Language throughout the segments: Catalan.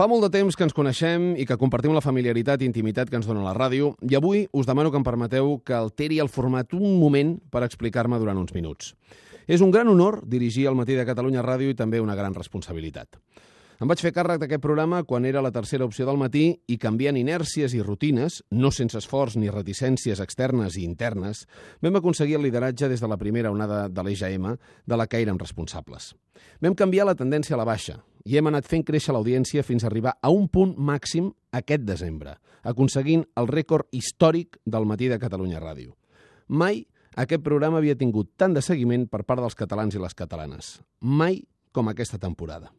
Fa molt de temps que ens coneixem i que compartim la familiaritat i intimitat que ens dona la ràdio i avui us demano que em permeteu que alteri el format un moment per explicar-me durant uns minuts. És un gran honor dirigir el Matí de Catalunya Ràdio i també una gran responsabilitat. Em vaig fer càrrec d'aquest programa quan era la tercera opció del matí i canviant inèrcies i rutines, no sense esforç ni reticències externes i internes, vam aconseguir el lideratge des de la primera onada de l'EJM, de la que érem responsables. Vam canviar la tendència a la baixa i hem anat fent créixer l'audiència fins a arribar a un punt màxim aquest desembre, aconseguint el rècord històric del matí de Catalunya Ràdio. Mai aquest programa havia tingut tant de seguiment per part dels catalans i les catalanes. Mai com aquesta temporada.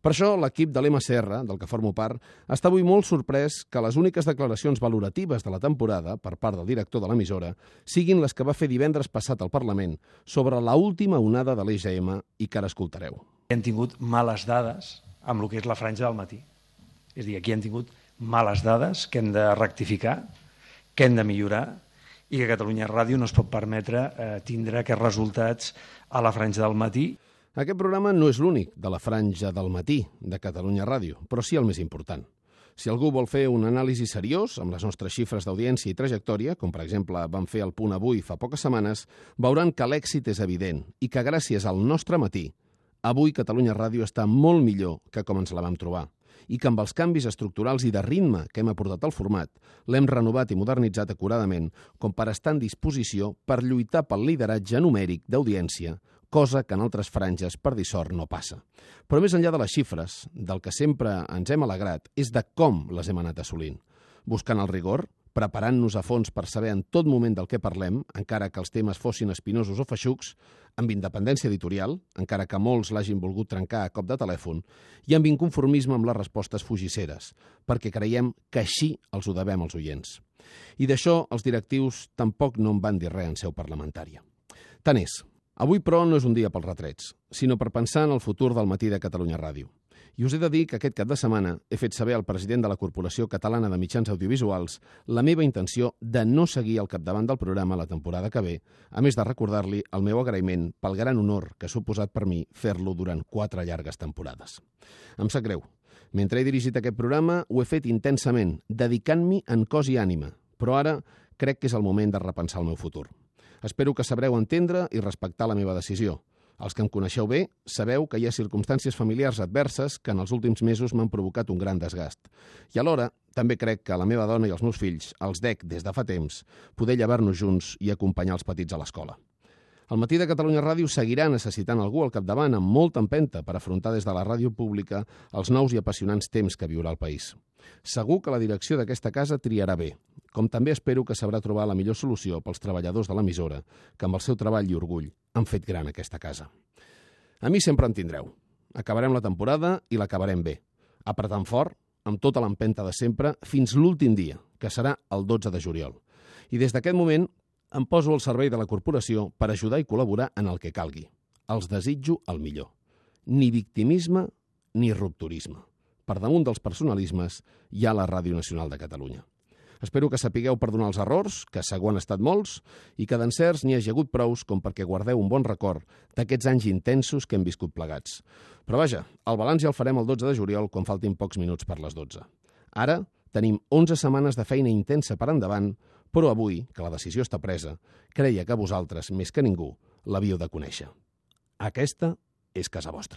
Per això, l'equip de l'MCR, del que formo part, està avui molt sorprès que les úniques declaracions valoratives de la temporada, per part del director de l'emissora, siguin les que va fer divendres passat al Parlament sobre la última onada de l'EGM i que ara escoltareu. Hem tingut males dades amb el que és la franja del matí. És dir, aquí hem tingut males dades que hem de rectificar, que hem de millorar i que Catalunya Ràdio no es pot permetre eh, tindre aquests resultats a la franja del matí. Aquest programa no és l'únic de la franja del matí de Catalunya Ràdio, però sí el més important. Si algú vol fer un anàlisi seriós amb les nostres xifres d'audiència i trajectòria, com per exemple vam fer el punt avui fa poques setmanes, veuran que l'èxit és evident i que gràcies al nostre matí, avui Catalunya Ràdio està molt millor que com ens la vam trobar i que amb els canvis estructurals i de ritme que hem aportat al format, l'hem renovat i modernitzat acuradament com per estar en disposició per lluitar pel lideratge numèric d'audiència, cosa que en altres franges per dissort no passa. Però més enllà de les xifres, del que sempre ens hem alegrat és de com les hem anat assolint. Buscant el rigor, preparant-nos a fons per saber en tot moment del que parlem, encara que els temes fossin espinosos o feixucs, amb independència editorial, encara que molts l'hagin volgut trencar a cop de telèfon, i amb inconformisme amb les respostes fugisseres, perquè creiem que així els ho devem als oients. I d'això els directius tampoc no en van dir res en seu parlamentària. Tant és, Avui, però, no és un dia pels retrets, sinó per pensar en el futur del matí de Catalunya Ràdio. I us he de dir que aquest cap de setmana he fet saber al president de la Corporació Catalana de Mitjans Audiovisuals la meva intenció de no seguir al capdavant del programa la temporada que ve, a més de recordar-li el meu agraïment pel gran honor que ha suposat per mi fer-lo durant quatre llargues temporades. Em sap greu. Mentre he dirigit aquest programa, ho he fet intensament, dedicant-m'hi en cos i ànima, però ara crec que és el moment de repensar el meu futur. Espero que sabreu entendre i respectar la meva decisió. Els que em coneixeu bé sabeu que hi ha circumstàncies familiars adverses que en els últims mesos m'han provocat un gran desgast. I alhora, també crec que la meva dona i els meus fills els dec des de fa temps poder llevar-nos junts i acompanyar els petits a l'escola. El matí de Catalunya Ràdio seguirà necessitant algú al capdavant amb molta empenta per afrontar des de la ràdio pública els nous i apassionants temps que viurà el país. Segur que la direcció d'aquesta casa triarà bé, com també espero que sabrà trobar la millor solució pels treballadors de l'emissora, que amb el seu treball i orgull han fet gran aquesta casa. A mi sempre en tindreu. Acabarem la temporada i l'acabarem bé, apretant fort, amb tota l'empenta de sempre, fins l'últim dia, que serà el 12 de juliol. I des d'aquest moment em poso al servei de la corporació per ajudar i col·laborar en el que calgui. Els desitjo el millor. Ni victimisme ni rupturisme. Per damunt dels personalismes hi ha la Ràdio Nacional de Catalunya. Espero que sapigueu perdonar els errors, que segur han estat molts, i que d'encerts n'hi hagi hagut prous com perquè guardeu un bon record d'aquests anys intensos que hem viscut plegats. Però vaja, el balanç ja el farem el 12 de juliol quan faltin pocs minuts per les 12. Ara tenim 11 setmanes de feina intensa per endavant però avui, que la decisió està presa, creia que vosaltres, més que ningú, l'havíeu de conèixer. Aquesta és casa vostra.